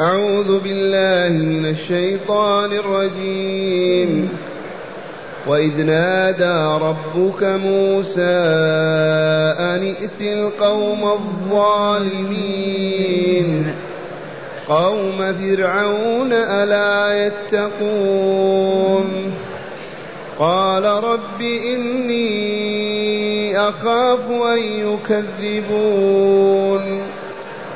أعوذ بالله من الشيطان الرجيم. وإذ نادى ربك موسى أن ائت القوم الظالمين. قوم فرعون ألا يتقون. قال رب إني أخاف أن يكذبون.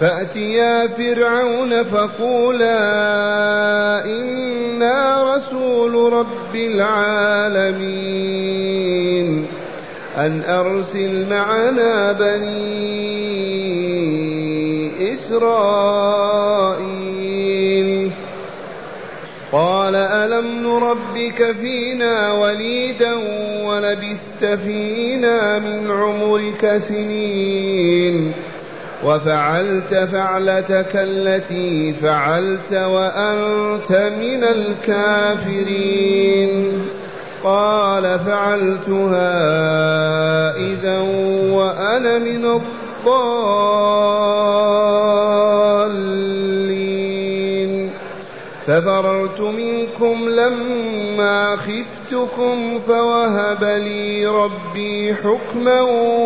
فأتيا فرعون فقولا إنا رسول رب العالمين. أن أرسل معنا بني إسرائيل. قال ألم نربك فينا وليدا ولبثت فينا من عمرك سنين. وفعلت فعلتك التي فعلت وأنت من الكافرين. قال فعلتها إذا وأنا من الضالين. ففررت منكم لما خفتكم فوهب لي ربي حكما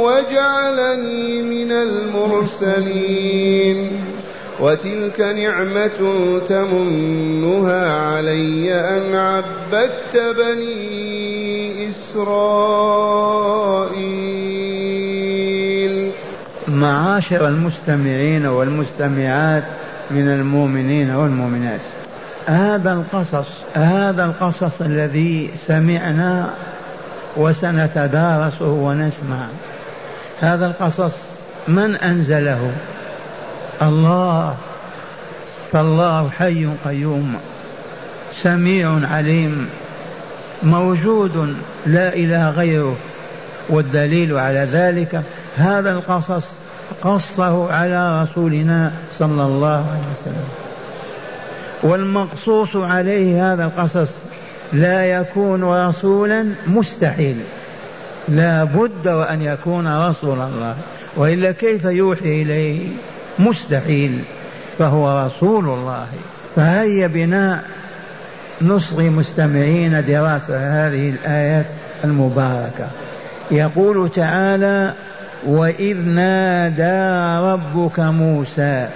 وجعلني من المرسلين. وتلك نعمة تمنها علي أن عبدت بني إسرائيل. معاشر المستمعين والمستمعات من المؤمنين والمؤمنات. هذا القصص هذا القصص الذي سمعنا وسنتدارسه ونسمع. هذا القصص من أنزله؟ الله. فالله حي قيوم سميع عليم موجود لا إله غيره. والدليل على ذلك هذا القصص قصه على رسولنا صلى الله عليه وسلم. والمقصوص عليه هذا القصص لا يكون رسولا مستحيل. لا بد وأن يكون رسول الله وإلا كيف يوحي إليه؟ مستحيل فهو رسول الله. فهيا بنا نصغي مستمعين دراسة هذه الآيات المباركة. يقول تعالى وإذ نادى ربك موسى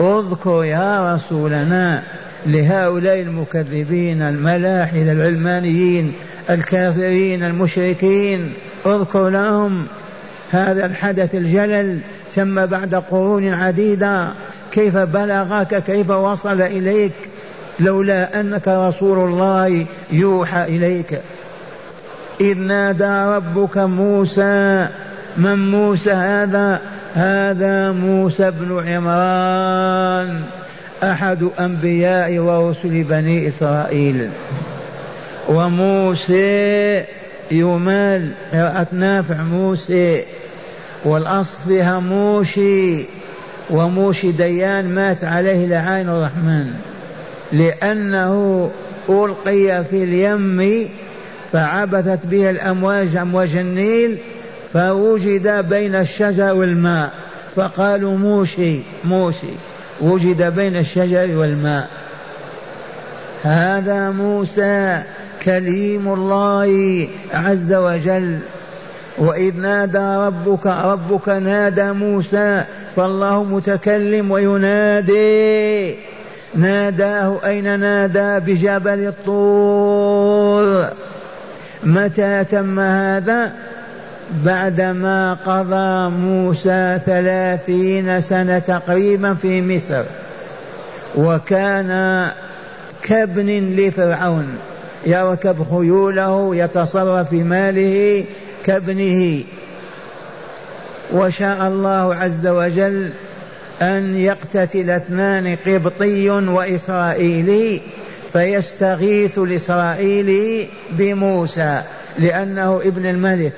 اذكر يا رسولنا لهؤلاء المكذبين الملاحدة العلمانيين الكافرين المشركين. اذكر لهم هذا الحدث الجلل تم بعد قرون عديدة. كيف بلغك؟ كيف وصل إليك؟ لولا أنك رسول الله يوحى إليك. إذ نادى ربك موسى من موسى هذا؟ هذا موسى بن عمران. أحد أنبياء ورسل بني إسرائيل. وموسى يمال قراءة نافع موسى والأصل فيها موشي وموشي ديان مات عليه لعين الرحمن. لأنه ألقي في اليم فعبثت به الأمواج أمواج النيل فوجد بين الشجر والماء فقالوا موشي موشي. وجد بين الشجر والماء. هذا موسى كليم الله عز وجل. وإذ نادى ربك ربك نادى موسى فالله متكلم وينادي. ناداه أين نادى؟ بجبل الطور. متى تم هذا؟ بعدما قضى موسى ثلاثين سنة تقريبا في مصر وكان كابن لفرعون يركب خيوله يتصرف في ماله كابنه. وشاء الله عز وجل أن يقتتل اثنان قبطي وإسرائيلي فيستغيث الإسرائيلي بموسى لأنه ابن الملك.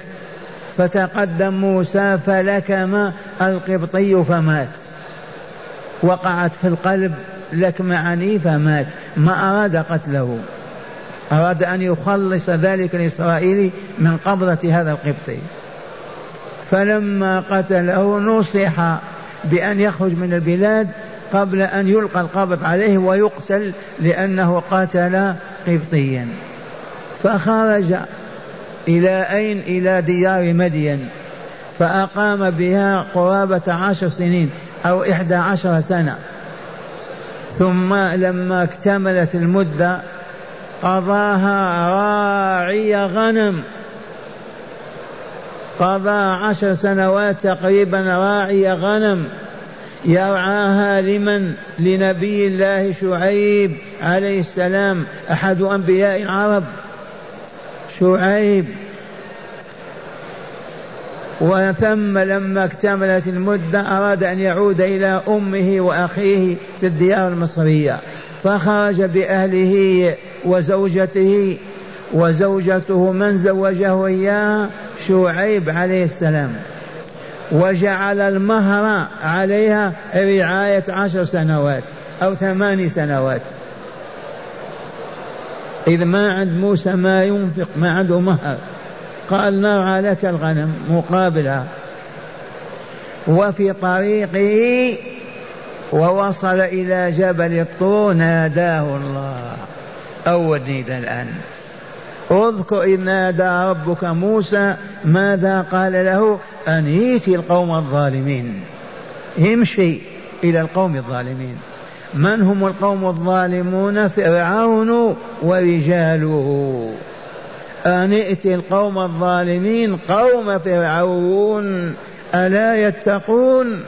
فتقدم موسى فلكم القبطي فمات. وقعت في القلب لكمة عنيفة مات ما أراد قتله. أراد أن يخلص ذلك الإسرائيلي من قبضة هذا القبطي. فلما قتله نصح بأن يخرج من البلاد قبل أن يلقى القبض عليه ويقتل لأنه قتل قبطيا. فخرج إلى أين؟ إلى ديار مدين. فأقام بها قرابة عشر سنين أو إحدى عشر سنة. ثم لما اكتملت المدة قضاها راعي غنم. قضى عشر سنوات تقريبا راعي غنم. يرعاها لمن؟ لنبي الله شعيب عليه السلام أحد أنبياء العرب. شعيب. وثم لما اكتملت المدة أراد أن يعود إلى أمه وأخيه في الديار المصرية فخرج بأهله وزوجته وزوجته من زوجه إياها شعيب عليه السلام. وجعل المهر عليها رعاية عشر سنوات أو ثمان سنوات. إذ ما عند موسى ما ينفق ما عنده مهر. قال نرعى لك الغنم مقابلها. وفي طريقه ووصل إلى جبل الطور ناداه الله. أول نداء الآن. أذكر إذ نادى ربك موسى ماذا قال له؟ أن يأتي القوم الظالمين. امشي إلى القوم الظالمين. من هم القوم الظالمون؟ فرعون ورجاله. أن ائتي القوم الظالمين قوم فرعون ألا يتقون؟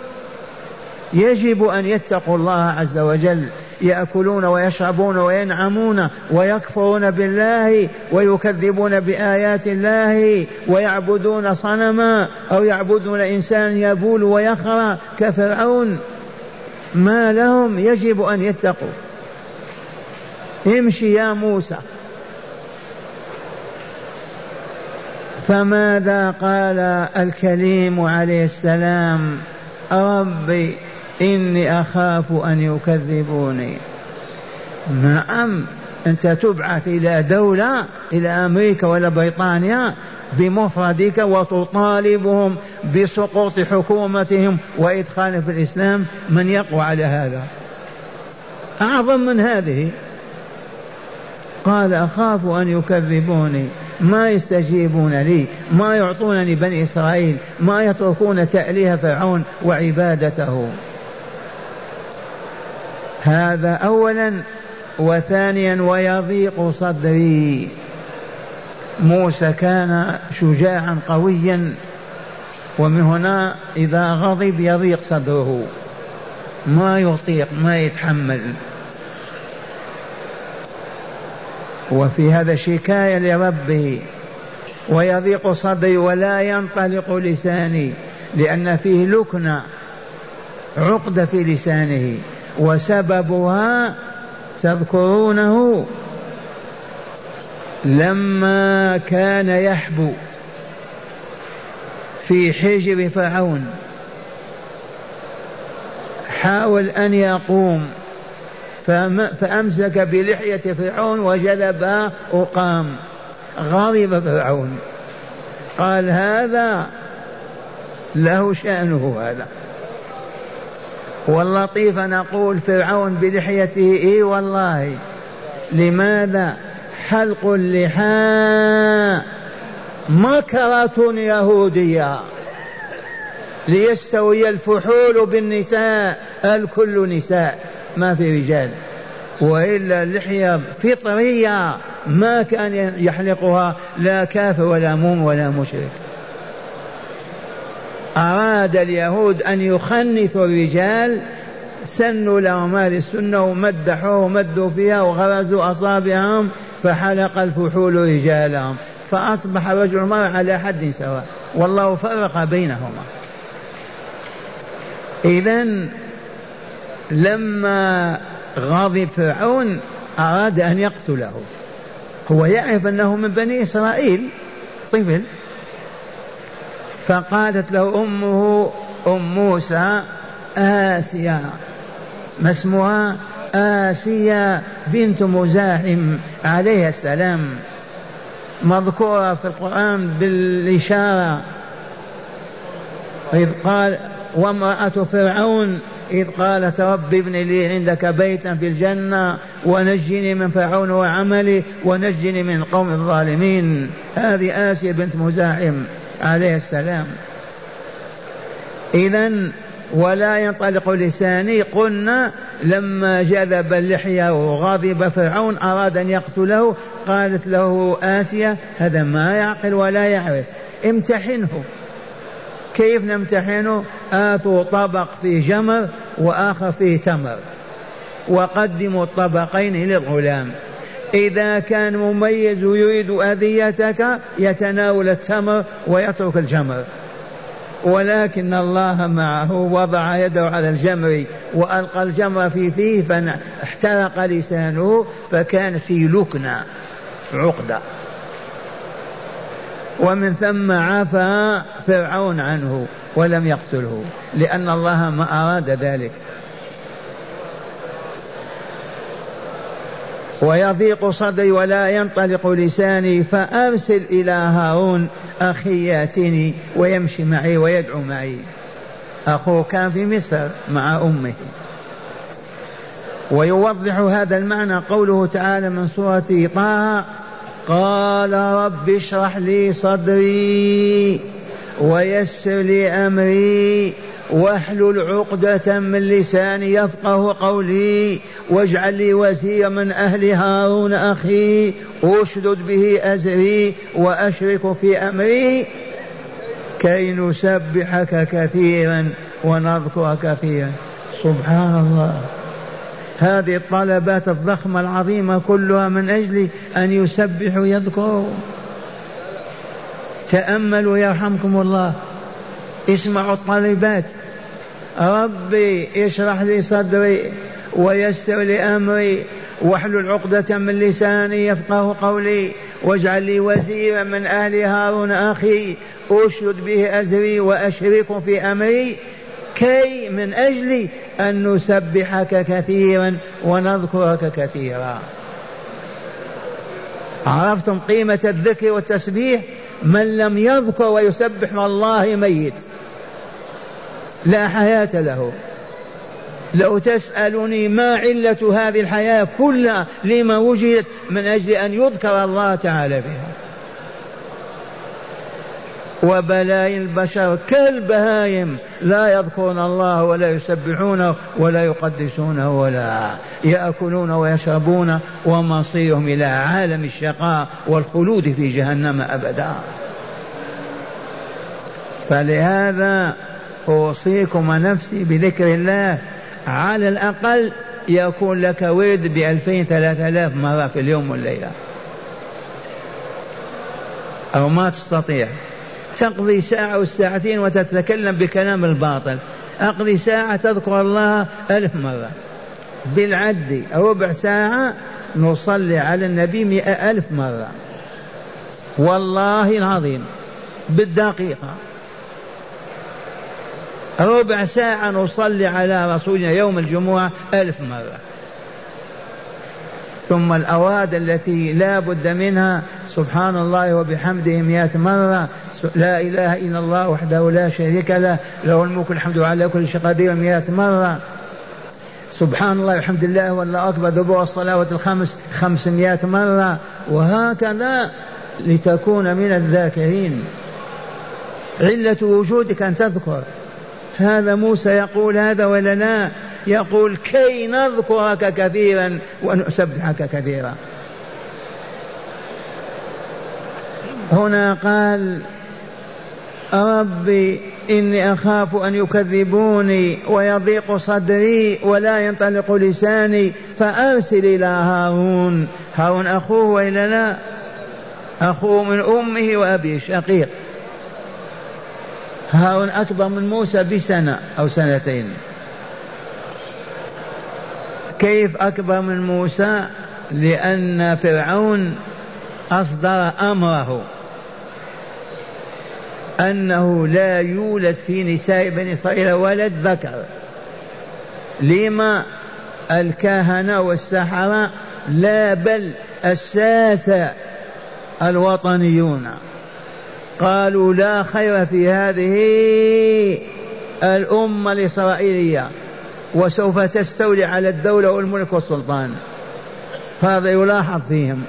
يجب أن يتقوا الله عز وجل. يأكلون ويشربون وينعمون ويكفرون بالله ويكذبون بآيات الله ويعبدون صنما أو يعبدون إنسانا يبول ويخرى كفرعون. ما لهم يجب أن يتقوا. امشي يا موسى. فماذا قال الكليم عليه السلام؟ ربي إني أخاف أن يكذبوني. نعم أنت تبعث إلى دولة إلى أمريكا ولا بريطانيا بمفردك وتطالبهم بسقوط حكومتهم وإدخال في الإسلام من يقوى على هذا. أعظم من هذه. قال أخاف أن يكذبوني. ما يستجيبون لي. ما يعطونني بني إسرائيل. ما يتركون تأليه فرعون وعبادته. هذا أولا وثانيا ويضيق صدري. موسى كان شجاعا قويا ومن هنا إذا غضب يضيق صدره. ما يطيق ما يتحمل. وفي هذا شكاية لربه ويضيق صدري ولا ينطلق لساني لأن فيه لكنة عقدة في لسانه. وسببها تذكرونه لما كان يحبو في حجر فرعون حاول أن يقوم فأمسك بلحية فرعون وجذبها وقام غضب فرعون. قال هذا له شأنه هذا. واللطيف نقول فرعون بلحيته إي والله لماذا؟ حلق اللحى مكرة يهودية ليستوي الفحول بالنساء الكل نساء ما في رجال. وإلا اللحية فطرية ما كان يحلقها لا كافر ولا موم ولا مشرك. أراد اليهود أن يخنثوا الرجال سنوا لهم هذه السنة ومدحوه ومدوا فيها وغرزوا أصابعهم فحلق الفحول رجالهم فأصبح رجل المرأة على حد سواء. والله فرق بينهما. إذا لما غضب فرعون أراد أن يقتله. هو يعرف أنه من بني إسرائيل طفل. فقالت له أمه أم موسى آسيا ما اسمها؟ آسيا بنت مزاحم عليه السلام مذكورة في القرآن بالإشارة. إذ قال وامرأة فرعون إذ قالت رب ابن لي عندك بيتا في الجنة ونجني من فرعون وعملي ونجني من القوم الظالمين. هذه آسيا بنت مزاحم عليه السلام. إذا ولا ينطلق لساني قلنا لما جذب اللحية وغضب فرعون أراد أن يقتله قالت له آسيا هذا ما يعقل ولا يعرف. امتحنه. كيف نمتحنه؟ آتوا طبق فيه جمر وآخر فيه تمر. وقدموا الطبقين للغلام. إذا كان مميز ويريد أذيتك يتناول التمر ويترك الجمر. ولكن الله معه وضع يده على الجمر وألقى الجمر في فيه فاحترق لسانه فكان في لكنة عقدة. ومن ثم عفى فرعون عنه ولم يقتله لأن الله ما أراد ذلك. ويضيق صدري ولا ينطلق لساني فأرسل إلى هارون أخي يأتيني ويمشي معي ويدعو معي. أخوه كان في مصر مع أمه. ويوضح هذا المعنى قوله تعالى من سورة طه قال رب اشرح لي صدري ويسر لي أمري واحلل عقدة من لساني يفقه قولي واجعل لي وزيرا من أهل هارون أخي أشدد به أزري وأشرك في أمري. كي نسبحك كثيرا ونذكرك كثيرا. سبحان الله. هذه الطلبات الضخمة العظيمة كلها من أجل أن يسبحوا يذكروا تأملوا يرحمكم الله. اسمعوا الطالبات. ربي اشرح لي صدري ويسر لي أمري. واحلل عقدة من لساني يفقه قولي. واجعل لي وزيرا من أهل هارون أخي. اشد به أزري وأشرك في أمري. كي من أجل أن نسبحك كثيرا ونذكرك كثيرا. عرفتم قيمة الذكر والتسبيح؟ من لم يذكر ويسبح والله ميت. لا حياة له. لو تسألني ما علة هذه الحياة كلها لما وجدت من أجل أن يذكر الله تعالى فيها. وبلايا البشر كالبهايم لا يذكرون الله ولا يسبحونه ولا يقدسونه ولا يأكلون ويشربون ومصيرهم إلى عالم الشقاء والخلود في جهنم أبدا. فلهذا أوصيكم ونفسي بذكر الله. على الأقل يكون لك ورد بألفين ثلاثة آلاف مرة في اليوم والليلة. أو ما تستطيع. تقضي ساعة أو ساعتين وتتكلم بكلام الباطل. أقضي ساعة تذكر الله ألف مرة. بالعد ربع ساعة نصلي على النبي مئة ألف مرة. والله العظيم. بالدقيقة. ربع ساعة نصلي على رسولنا يوم الجمعة ألف مرة. ثم الأواد التي لا بد منها سبحان الله وبحمده مئة مرة. لا إله إلا الله وحده لا شريك له له الملك الحمد على كل شيء قدير مئة مرة. سبحان الله والحمد لله والله أكبر دبور الصلوات الخمس خمسمائة مرة. وهكذا لتكون من الذاكرين. علة وجودك أن تذكر. هذا موسى يقول هذا ولا لا؟ يقول كي نذكرك كثيرا ونسبحك كثيرا. هنا قال ربي إني أخاف أن يكذبوني ويضيق صدري ولا ينطلق لساني فأرسل إلى هارون. هارون أخوه وإلا لا؟ أخوه من أمه وأبيه شقيق هارون أكبر من موسى بسنة أو سنتين. كيف أكبر من موسى؟ لأن فرعون أصدر أمره. أنه لا يولد في نساء بني إسرائيل ولد ذكر لما الكهنة والسحرة؟ لا بل الساسة الوطنيون. قالوا لا خير في هذه الأمة الإسرائيلية وسوف تستولي على الدولة والملك والسلطان. هذا يلاحظ فيهم.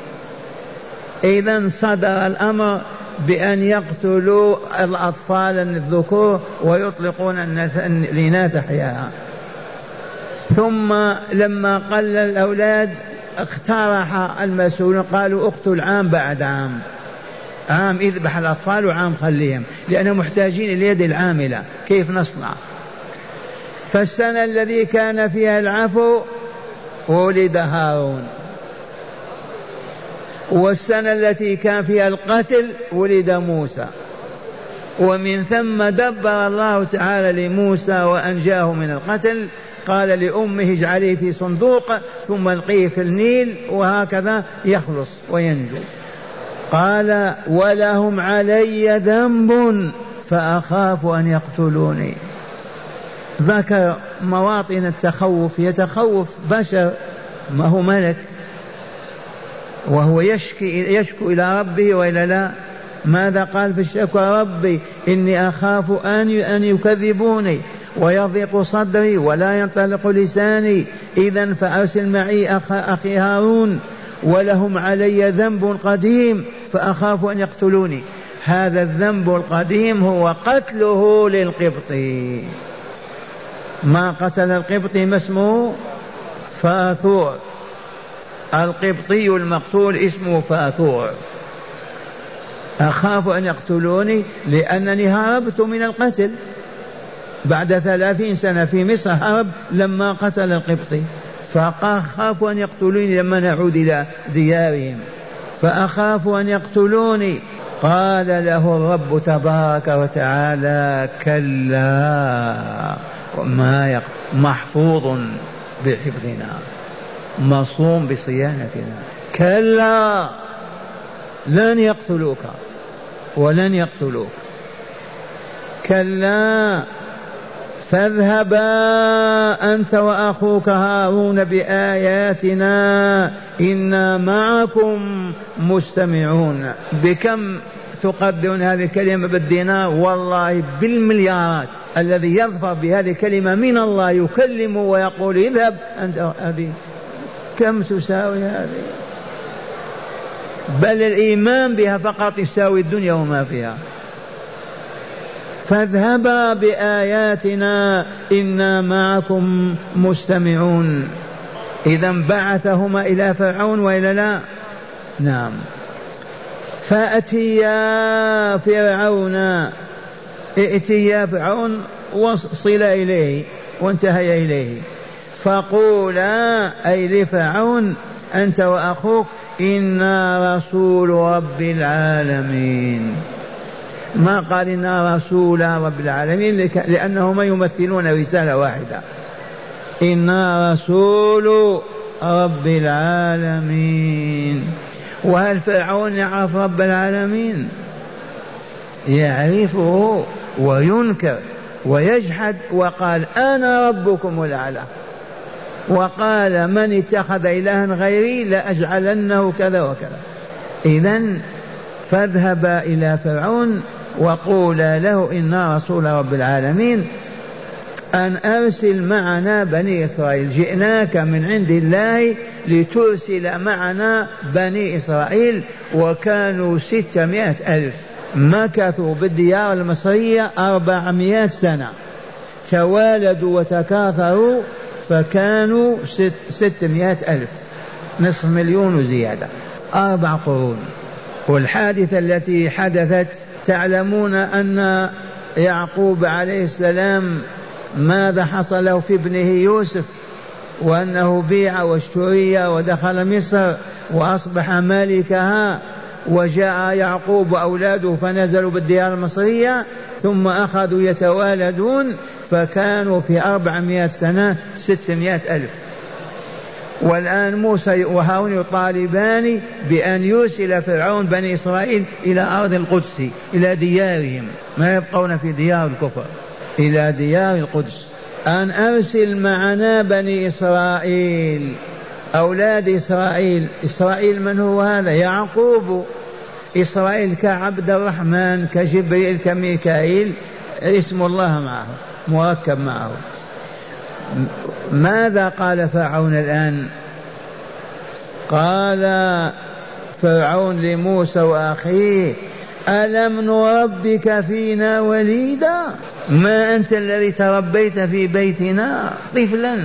إذا صدر الأمر بأن يقتلوا الأطفال الذكور ويطلقون الإناث أحياء. ثم لما قل الأولاد اقترح المسؤولون قالوا اقتل عام بعد عام. عام اذبح الأطفال وعام خليهم لأنهم محتاجين اليد العاملة. كيف نصنع؟ فالسنة الذي كان فيها العفو ولد هارون. والسنة التي كان فيها القتل ولد موسى. ومن ثم دبر الله تعالى لموسى وأنجاه من القتل. قال لأمه اجعليه في صندوق ثم ألقيه في النيل وهكذا يخلص وينجو. قال ولهم علي ذنب فأخاف أن يقتلوني. ذكر مواطن التخوف يتخوف بشر ما هو ملك وهو يشكي يشكو إلى ربه وإلا لا. ماذا قال في الشكوى؟ ربي إني أخاف أن أن يكذبوني ويضيق صدري ولا ينطلق لساني. إذا فأرسل معي أخ أخي هارون ولهم علي ذنب قديم. فأخاف أن يقتلوني. هذا الذنب القديم هو قتله للقبطي ما قتل القبطي ما اسمه فاثور. القبطي المقتول اسمه فاثور. أخاف أن يقتلوني لأنني هربت من القتل. بعد ثلاثين سنة في مصر هرب لما قتل القبطي. فأخاف أن يقتلوني لما نعود إلى ديارهم. فأخاف أن يقتلوني. قال له الرب تبارك وتعالى كلا ما محفوظ بحفظنا مصوم بصيانتنا. كلا لن يقتلوك ولن يقتلوك. كلا. فاذهبا أنت وأخوك هارون بآياتنا إنا معكم مستمعون. بكم تقدرون هذه الكلمة بالدينار؟ والله بالمليارات الذي يظفر بهذه الكلمة من الله يكلم ويقول اذهب أنت. هذه كم تساوي هذه؟ بل الإيمان بها فقط يساوي الدنيا وما فيها. فاذهبا بآياتنا إنا معكم مستمعون. إذا بعثهما إلى فرعون وإلى لا. نعم. فأتيا فرعون. ائتيا فرعون وصل إليه وانتهي إليه. فقولا أي لفرعون أنت وأخوك إنا رسول رب العالمين. ما قال إنا رسول رب العالمين لأنهما يمثلون رسالة واحدة. إنا رسول رب العالمين. وهل فرعون يعرف رب العالمين؟ يعرفه وينكر ويجحد وقال أنا ربكم الأعلى. وقال من اتخذ إلها غيري لأجعلنه كذا وكذا. إذا فاذهبا إلى فرعون وقولا له إنا رسول رب العالمين أن أرسل معنا بني إسرائيل جئناك من عند الله لترسل معنا بني إسرائيل وكانوا ستمائة ألف. مكثوا بالديار المصرية أربعمائة سنة. توالدوا وتكاثروا فكانوا ست ستمائة ألف. نصف مليون وزيادة أربع قرون. والحادثة التي حدثت تعلمون أن يعقوب عليه السلام ماذا حصل له في ابنه يوسف وأنه بيع واشتري ودخل مصر وأصبح مالكها وجاء يعقوب وأولاده فنزلوا بالديار المصرية ثم أخذوا يتوالدون فكانوا في أربعمائة سنة ستمائة ألف. والآن موسى وهارون يطالبان بأن يرسل فرعون بني إسرائيل إلى أرض القدس إلى ديارهم. ما يبقون في ديار الكفر؟ إلى ديار القدس. أن أرسل معنا بني إسرائيل أولاد إسرائيل. إسرائيل من هو هذا؟ يعقوب. إسرائيل كعبد الرحمن كجبريل كميكائيل. اسم الله معه مركب معه. ماذا قال فرعون الآن؟ قال فرعون لموسى وأخيه ألم نربك فينا وليدا؟ ما أنت الذي تربيت في بيتنا؟ طفلا.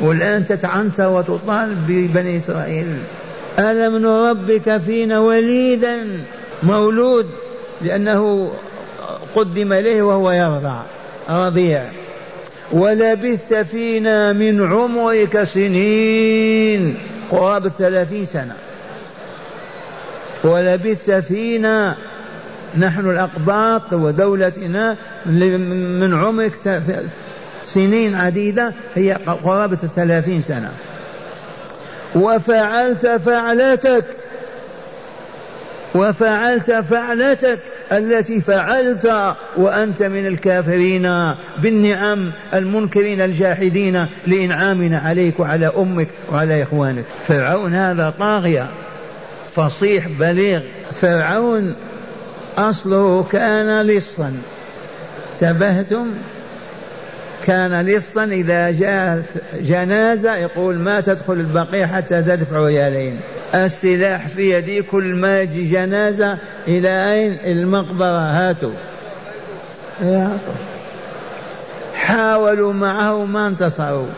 والآن تتعنت وتطالب ببني إسرائيل. ألم نربك فينا وليدا؟ مولود لأنه قدم إليه وهو يرضع رضيع. ولبثت فينا من عمرك سنين. قرابة ثلاثين سنة. ولبثت فينا نحن الأقباط ودولتنا من عمرك سنين عديدة هي قرابة الثلاثين سنة. وفعلت فعلتك. وفعلت فعلتك. التي فعلت وأنت من الكافرين بالنعم المنكرين الجاحدين لإنعامنا عليك وعلى أمك وعلى إخوانك. فرعون هذا طاغية فصيح بليغ. فرعون أصله كان لصا. تبهتم كان لصا إذا جاءت جنازة يقول ما تدخل البقيع حتى تدفع ريالين السلاح في يدي كل ما يجي جنازة إلى أين؟ المقبرة. هاتوا. حاولوا معه ما انتصروا.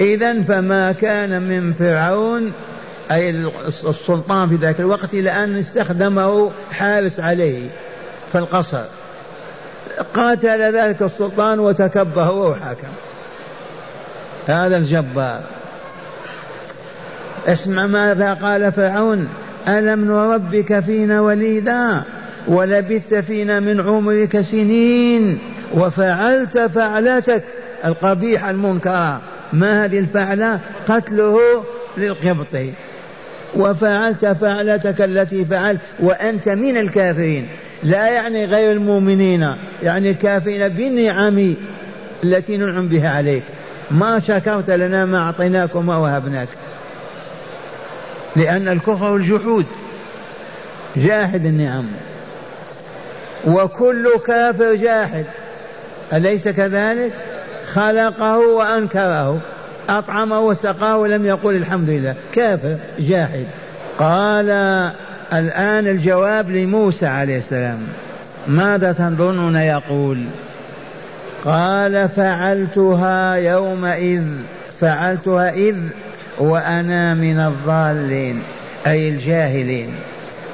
إذا فما كان من فرعون أي السلطان في ذاك الوقت إلى أن استخدمه حارس عليه في القصر. قاتل ذلك السلطان وتكبه وحكم هذا الجبار. اسمع ماذا قال فرعون. ألم نربك فينا وليدا؟ ولبثت فينا من عمرك سنين. وفعلت فعلتك. القبيحة المنكرة ما هذه الفعلة؟ قتله للقبطي وفعلت فعلتك التي فعلت. وأنت من الكافرين. لا يعني غير المؤمنين. يعني الكافرين بالنعم التي ننعم بها عليك. ما شكرت لنا ما أعطيناك وما وهبناك لأن الكفر والجحود. جاحد النعم وكل كافر جاحد. أليس كذلك؟ خلقه وأنكره. أطعمه وسقاه ولم يقل الحمد لله. كافر جاحد. قال الآن الجواب لموسى عليه السلام. ماذا تظنون يقول؟ قال فعلتها يومئذ. فعلتها إذ. وأنا من الضالين أي الجاهلين.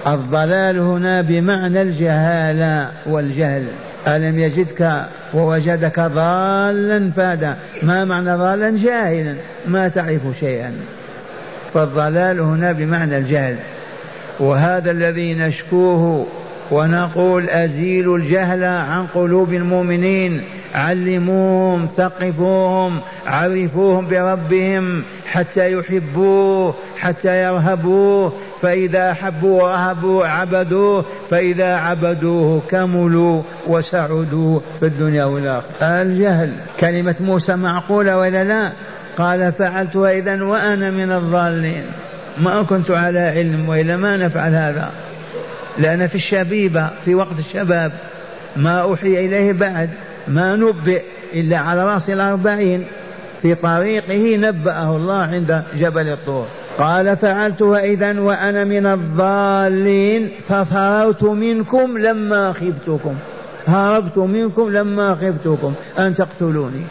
الضلال هنا بمعنى الجهالة والجهل. ألم يجدك ووجدك ضالا فادا؟ ما معنى ضالا؟ جاهلا. ما تعرف شيئا. فالضلال هنا بمعنى الجهل. وهذا الذي نشكوه ونقول أزيلوا الجهل عن قلوب المؤمنين. علموهم ثقفوهم عرفوهم بربهم حتى يحبوه حتى يرهبوه. فإذا أحبوا ورهبوا عبدوه. فإذا عبدوه كملوا وسعدوا في الدنيا والآخرة. الجهل كلمة موسى معقولة ولا لا؟ قال فعلتها إذا وأنا من الضالين. ما كنت على علم وإلا ما نفعل هذا. لأن في الشبيبة في وقت الشباب ما أوحي إليه بعد. ما نبئ إلا على رأس الأربعين في طريقه نبأه الله عند جبل الطور. قال فعلتها إذا وأنا من الضالين ففررت منكم لما خفتكم هربت منكم لما خفتكم أن تقتلوني.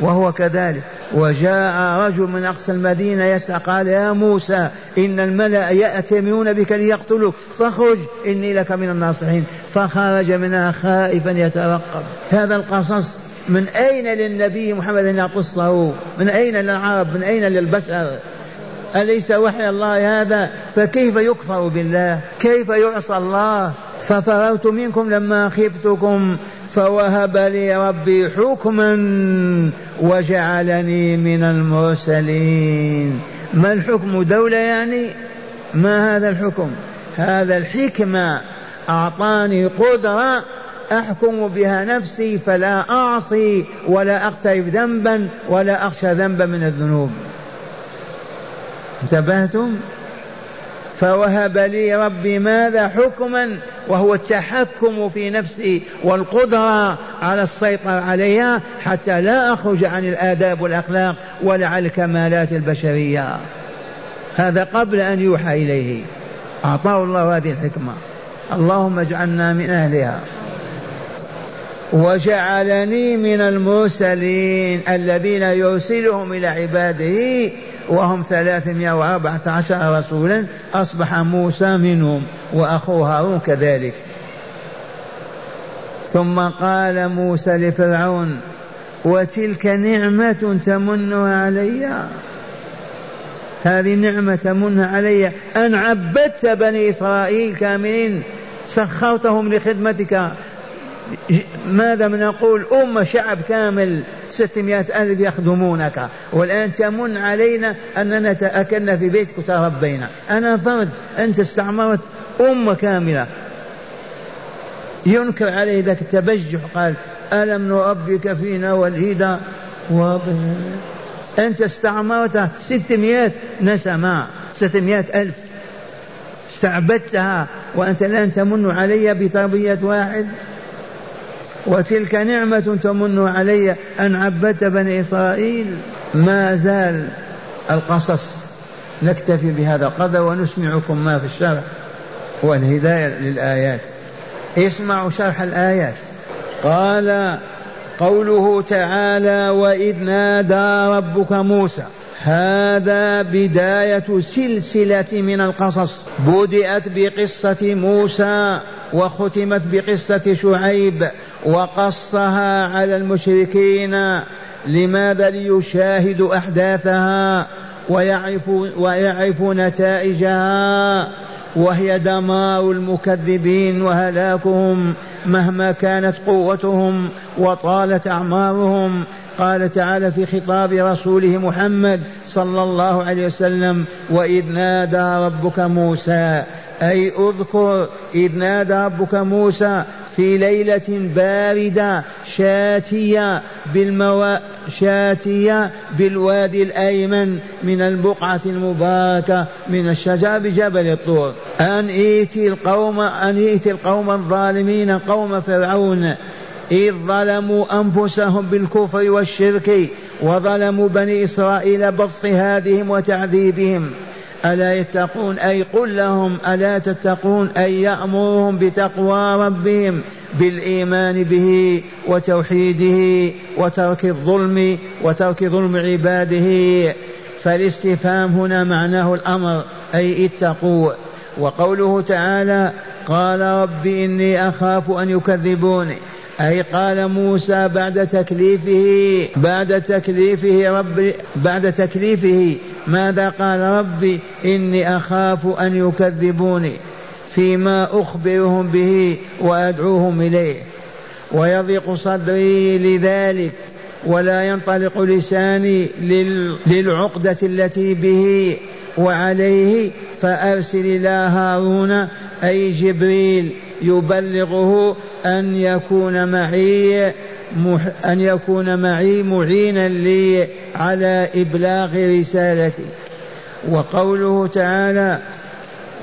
وهو كذلك. وجاء رجل من أقصى المدينة يسعى قال يا موسى إن الملأ يأتمرون بك ليقتلوك فاخرج إني لك من الناصحين. فخرج منها خائفا يترقب هذا القصص من أين للنبي محمد أن يقصه؟ من أين للعرب؟ من أين للبشر؟ أليس وحي الله هذا؟ فكيف يكفر بالله؟ كيف يعصى الله؟ ففررت منكم لما خفتكم. فوهب لي ربي حكما وجعلني من المرسلين. ما الحكم دولة يعني؟ ما هذا الحكم؟ هذا الحكمة. أعطاني قدرة أحكم بها نفسي فلا أعصي ولا أقترف ذنبا ولا أخشى ذنبا من الذنوب. انتبهتم؟ فوهب لي ربي ماذا حكما وهو التحكم في نفسي والقدرة على السيطرة عليها حتى لا أخرج عن الآداب والأخلاق ولا عن الكمالات البشرية. هذا قبل أن يوحى إليه. أعطاه الله هذه الحكمة. اللهم اجعلنا من أهلها. وجعلني من المرسلين الذين يرسلهم إلى عباده وهم ثلاثمائة وأربعة عشر رسولا أصبح موسى منهم وأخوه هارون كذلك. ثم قال موسى لفرعون وتلك نعمة تمنها علي؟ هذه نعمة تمنها علي. أن عبدت بني إسرائيل كاملين سخرتهم لخدمتك. ماذا نقول أمة شعب كامل. ستمائة ألف يخدمونك. والآن تمن علينا أننا تأكلنا في بيتك وتربينا. أنا فرد أنت استعمرت أمة كاملة. ينكر عليه ذاك التبجح قال ألم نربك فينا والهدى؟ أنت استعمرت ستمائة نسمة ستمائة ألف. استعبدتها وأنت الآن تمن علي بتربية واحد؟ وتلك نعمة تمن علي أن عبدت بني إسرائيل. ما زال القصص نكتفي بهذا القدر ونسمعكم ما في الشرح والهداية للآيات. اسمعوا شرح الآيات. قال قوله تعالى وإذ نادى ربك موسى. هذا بداية سلسلة من القصص. بدأت بقصة موسى وختمت بقصة شعيب. وقصها على المشركين لماذا ليشاهدوا أحداثها ويعرفوا, ويعرفوا نتائجها وهي دمار المكذبين وهلاكهم مهما كانت قوتهم وطالت أعمارهم. قال تعالى في خطاب رسوله محمد صلى الله عليه وسلم وإذ نادى ربك موسى أي اذكر إذ نادى ربك موسى في ليلة باردة شاتية بالموا شاتية بالوادي الأيمن من البقعة المباركة من الشجر بجبل الطور. أن ائتي القوم أن ائتي القوم الظالمين قوم فرعون. إذ ظلموا أنفسهم بالكفر والشرك وظلموا بني إسرائيل باضطهادهم وتعذيبهم. ألا يتقون؟ أي قل لهم ألا تتقون؟ أي يأمرهم بتقوى ربهم بالإيمان به وتوحيده وترك الظلم وترك ظلم عباده. فالاستفهام هنا معناه الأمر أي اتقوا. وقوله تعالى قال رب إني أخاف أن يكذبوني. أي قال موسى بعد تكليفه بعد تكليفه رب بعد تكليفه ماذا قال ربي؟ إني أخاف أن يكذبوني فيما أخبرهم به وأدعوهم إليه. ويضيق صدري لذلك ولا ينطلق لساني للعقدة التي به وعليه. فأرسل إلى هارون أي جبريل يبلغه أن يكون معي. أن يكون معي معينا لي على إبلاغ رسالتي. وقوله تعالى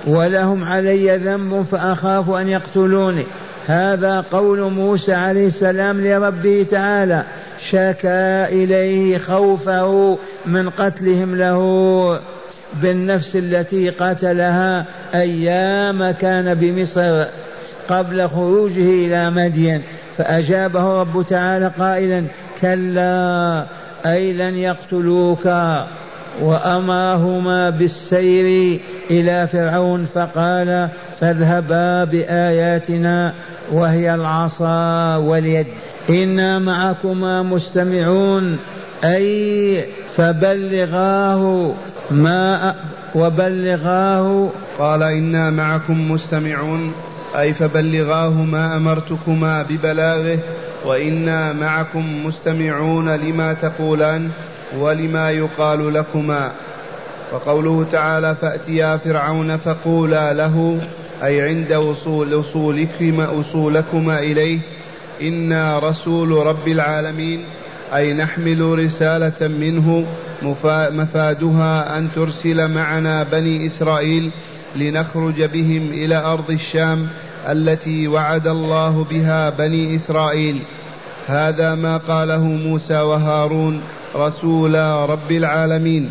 ولهم علي ذنب فأخاف أن يقتلوني هذا قول موسى عليه السلام لربه تعالى شكا إليه خوفه من قتلهم له بالنفس التي قتلها أيام كان بمصر قبل خروجه إلى مدين فأجابه رب تعالى قائلا كلا أي لن يقتلوك. وأمرهما بالسير إلى فرعون فقال فاذهبا بآياتنا وهي العصا واليد. إنا معكما مستمعون. أي فبلغاه ما وبلغاه. قال إنا معكم مستمعون. أي فبلغاه ما أمرتكما ببلاغه وإنا معكم مستمعون لما تقولان ولما يقال لكما. وقوله تعالى فأتيا فرعون فقولا له أي عند وصول وصولكما, وصولكما إليه إنا رسول رب العالمين أي نحمل رسالة منه مفادها أن ترسل معنا بني إسرائيل لنخرج بهم إلى أرض الشام التي وعد الله بها بني إسرائيل. هذا ما قاله موسى وهارون رسولا رب العالمين.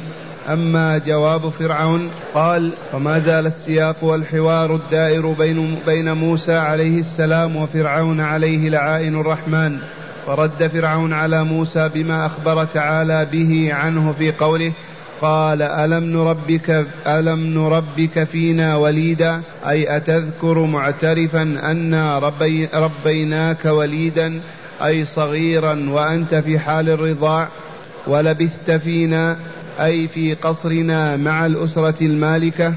أما جواب فرعون قال وما زال السياق والحوار الدائر بين, بين موسى عليه السلام وفرعون عليه لعائن الرحمن. فرد فرعون على موسى بما أخبر تعالى به عنه في قوله قال ألم نربك ألم نربك فينا وليدا؟ أي أتذكر معترفا أنا ربي ربيناك وليدا؟ أي صغيرا وأنت في حال الرضاع؟ ولبثت فينا؟ أي في قصرنا مع الأسرة المالكة؟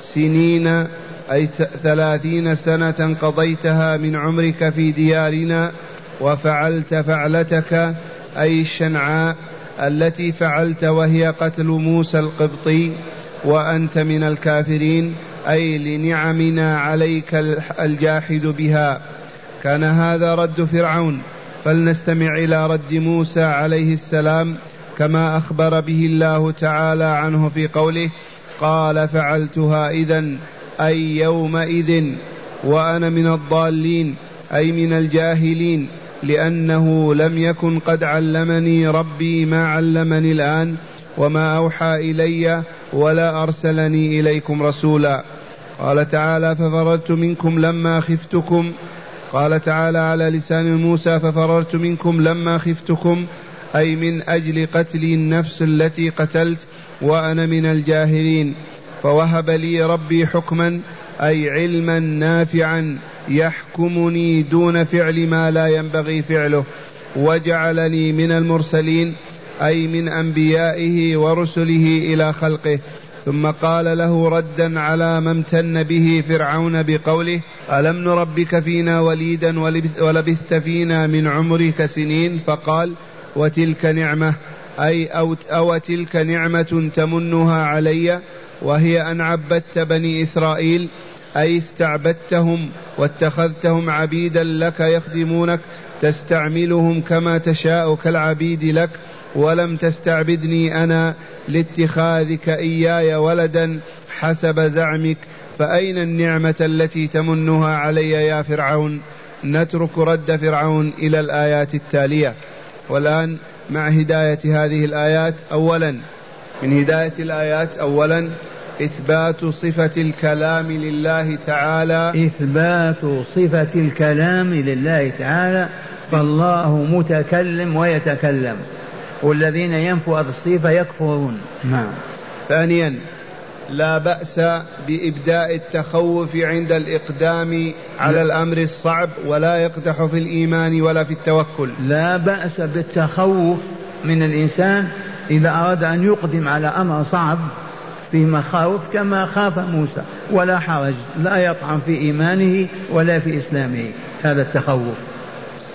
سنين؟ أي ثلاثين سنة قضيتها من عمرك في ديارنا؟ وفعلت فعلتك؟ أي الشنعاء التي فعلت وهي قتل موسى القبطي وأنت من الكافرين أي لنعمنا عليك الجاحد بها. كان هذا رد فرعون. فلنستمع إلى رد موسى عليه السلام كما أخبر به الله تعالى عنه في قوله قال فعلتها إذا أي يومئذ وأنا من الضالين أي من الجاهلين. لأنه لم يكن قد علمني ربي ما علمني الآن وما أوحى إلي ولا أرسلني إليكم رسولا. قال تعالى ففررت منكم لما خفتكم. قال تعالى على لسان موسى ففررت منكم لما خفتكم. أي من أجل قتل النفس التي قتلت وأنا من الجاهلين. فوهب لي ربي حكما أي علما نافعا يحكمني دون فعل ما لا ينبغي فعله. وجعلني من المرسلين أي من أنبيائه ورسله إلى خلقه. ثم قال له ردا على ما امتن به فرعون بقوله ألم نربك فينا وليدا ولبثت فينا من عمرك سنين؟ فقال وتلك نعمة. أي أو, أو تلك نعمة تمنها علي؟ وهي أن عبدت بني إسرائيل أي استعبدتهم واتخذتهم عبيدا لك يخدمونك تستعملهم كما تشاء كالعبيد لك ولم تستعبدني أنا لاتخاذك إياي ولدا حسب زعمك فأين النعمة التي تمنها علي يا فرعون؟ نترك رد فرعون إلى الآيات التالية. والآن مع هداية هذه الآيات أولا من هداية الآيات. أولا إثبات صفة الكلام لله تعالى. إثبات صفة الكلام لله تعالى. فالله متكلم ويتكلم. والذين ينفوا هذه الصفة يكفرون. نعم. ثانيا لا بأس بإبداء التخوف عند الإقدام على الأمر الصعب ولا يقدح في الإيمان ولا في التوكل. لا بأس بالتخوف من الإنسان إذا أراد أن يقدم على أمر صعب في مخاوف كما خاف موسى ولا حرج لا يطعن في إيمانه ولا في إسلامه هذا التخوف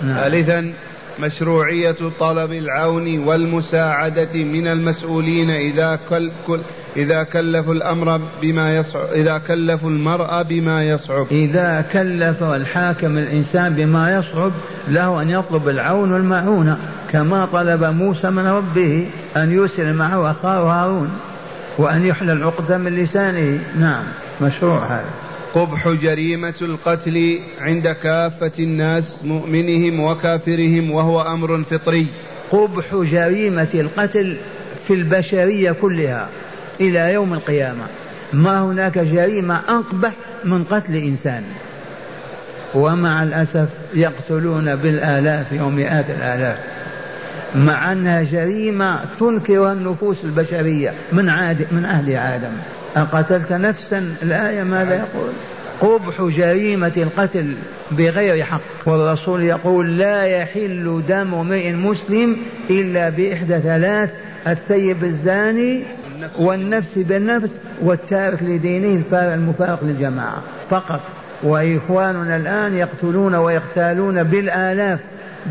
نعم. ثالثا مشروعية طلب العون والمساعدة من المسؤولين إذا كل كل إذا كلفوا الأمر بما يصعب إذا كلفوا المرأة بما يصعب. إذا كلف الحاكم الإنسان بما يصعب له أن يطلب العون والمعونة كما طلب موسى من ربه أن يرسل معه أخاه هارون وأن يحلى العقدة من لسانه. نعم مشروع هذا. قبح جريمة القتل عند كافة الناس مؤمنهم وكافرهم وهو أمر فطري. قبح جريمة القتل في البشرية كلها. إلى يوم القيامة. ما هناك جريمة أقبح من قتل إنسان. ومع الأسف يقتلون بالآلاف ومئات الآلاف. مع أنها جريمة تنكرها النفوس البشرية من عاد من أهل آدم. أقتلت نفسا؟ الآية ماذا يقول؟ قبح جريمة القتل بغير حق. والرسول يقول لا يحل دم امرئ مسلم إلا بإحدى ثلاث الثيب الزاني والنفس. بالنفس والتارك لدينه المفارق للجماعة فقط. وإخواننا الآن يقتلون ويغتالون بالآلاف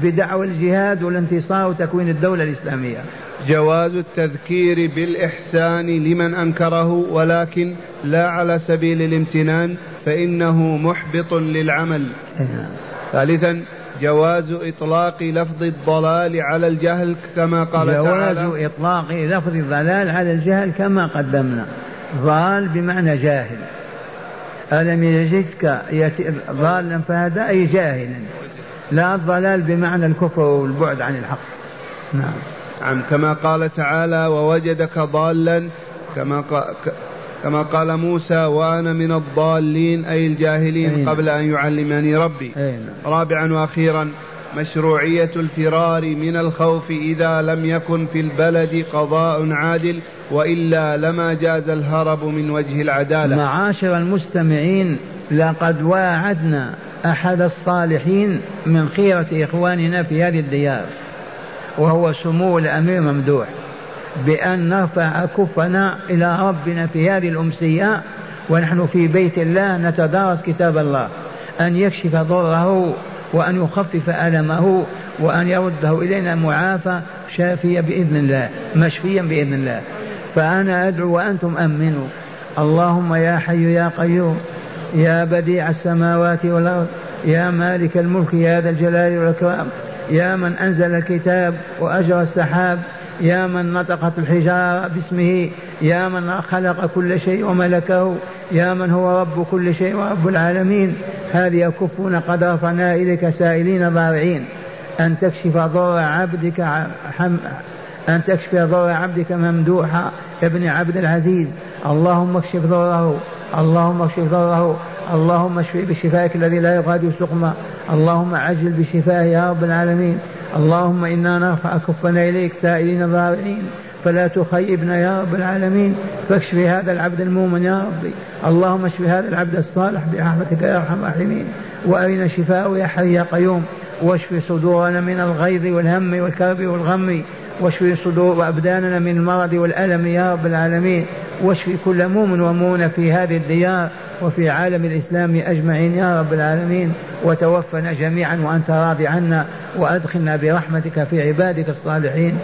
بدعوى الجهاد والانتصار وتكوين الدولة الإسلامية. جواز التذكير بالإحسان لمن أنكره ولكن لا على سبيل الامتنان فإنه محبط للعمل. نعم. ثالثا جواز إطلاق لفظ الضلال على الجهل كما قال جواز تعالى. جواز إطلاق لفظ الضلال على الجهل كما قدمنا. ضال بمعنى جاهل. ألم يجدك ضالا فهذا أي جاهلا لا الضلال بمعنى الكفر والبعد عن الحق. نعم. نعم. كما قال تعالى ووجدك ضالا كما كما قال موسى وأنا من الضالين أي الجاهلين أين. قبل أن يعلمني ربي أين. رابعا وأخيرا مشروعية الفرار من الخوف إذا لم يكن في البلد قضاء عادل وإلا لما جاز الهرب من وجه العدالة معاشر المستمعين لقد واعدنا أحد الصالحين من خيرة إخواننا في هذه الديار وهو سمو الأمير ممدوح بأن نرفع كفنا إلى ربنا في هذه الأمسية ونحن في بيت الله نتدارس كتاب الله. أن يكشف ضره وأن يخفف ألمه وأن يرده إلينا معافى شافيا بإذن الله مشفيا بإذن الله. فأنا أدعو وأنتم أمنوا. اللهم يا حي يا قيوم يا بديع السماوات والأرض يا مالك الملك يا ذا الجلال والإكرام يا من أنزل الكتاب وأجرى السحاب يا من نطقت الحجارة باسمه يا من خلق كل شيء وملكه يا من هو رب كل شيء ورب العالمين. هذه كفنا قد رفعنا إليك سائلين ضارعين. أن تكشف ضر عبدك حم أن تكشف ضر عبدك ممدوحا. ابن عبد العزيز اللهم اكشف ضره اللهم اكشف ضره اللهم اشفي بشفائك الذي لا يغادر سقما. اللهم عجل بشفائه يا رب العالمين. اللهم إنا نرفع كفنا إليك سائلين ضارعين فلا تخيبنا يا رب العالمين. فاكشف هذا العبد المؤمن يا ربي اللهم اشف هذا العبد الصالح برحمتك يا أرحم الراحمين. وأرنا شفاءه يا حي يا قيوم. واشف صدورنا من الغيظ والهم والكرب والغم. واشف صدور وأبداننا من المرض والألم يا رب العالمين. واشف كل مؤمن ومؤمنه في هذه الديار وفي عالم الإسلام أجمعين يا رب العالمين. وتوفنا جميعا وأنت راضي عنا وأدخلنا برحمتك في عبادك الصالحين.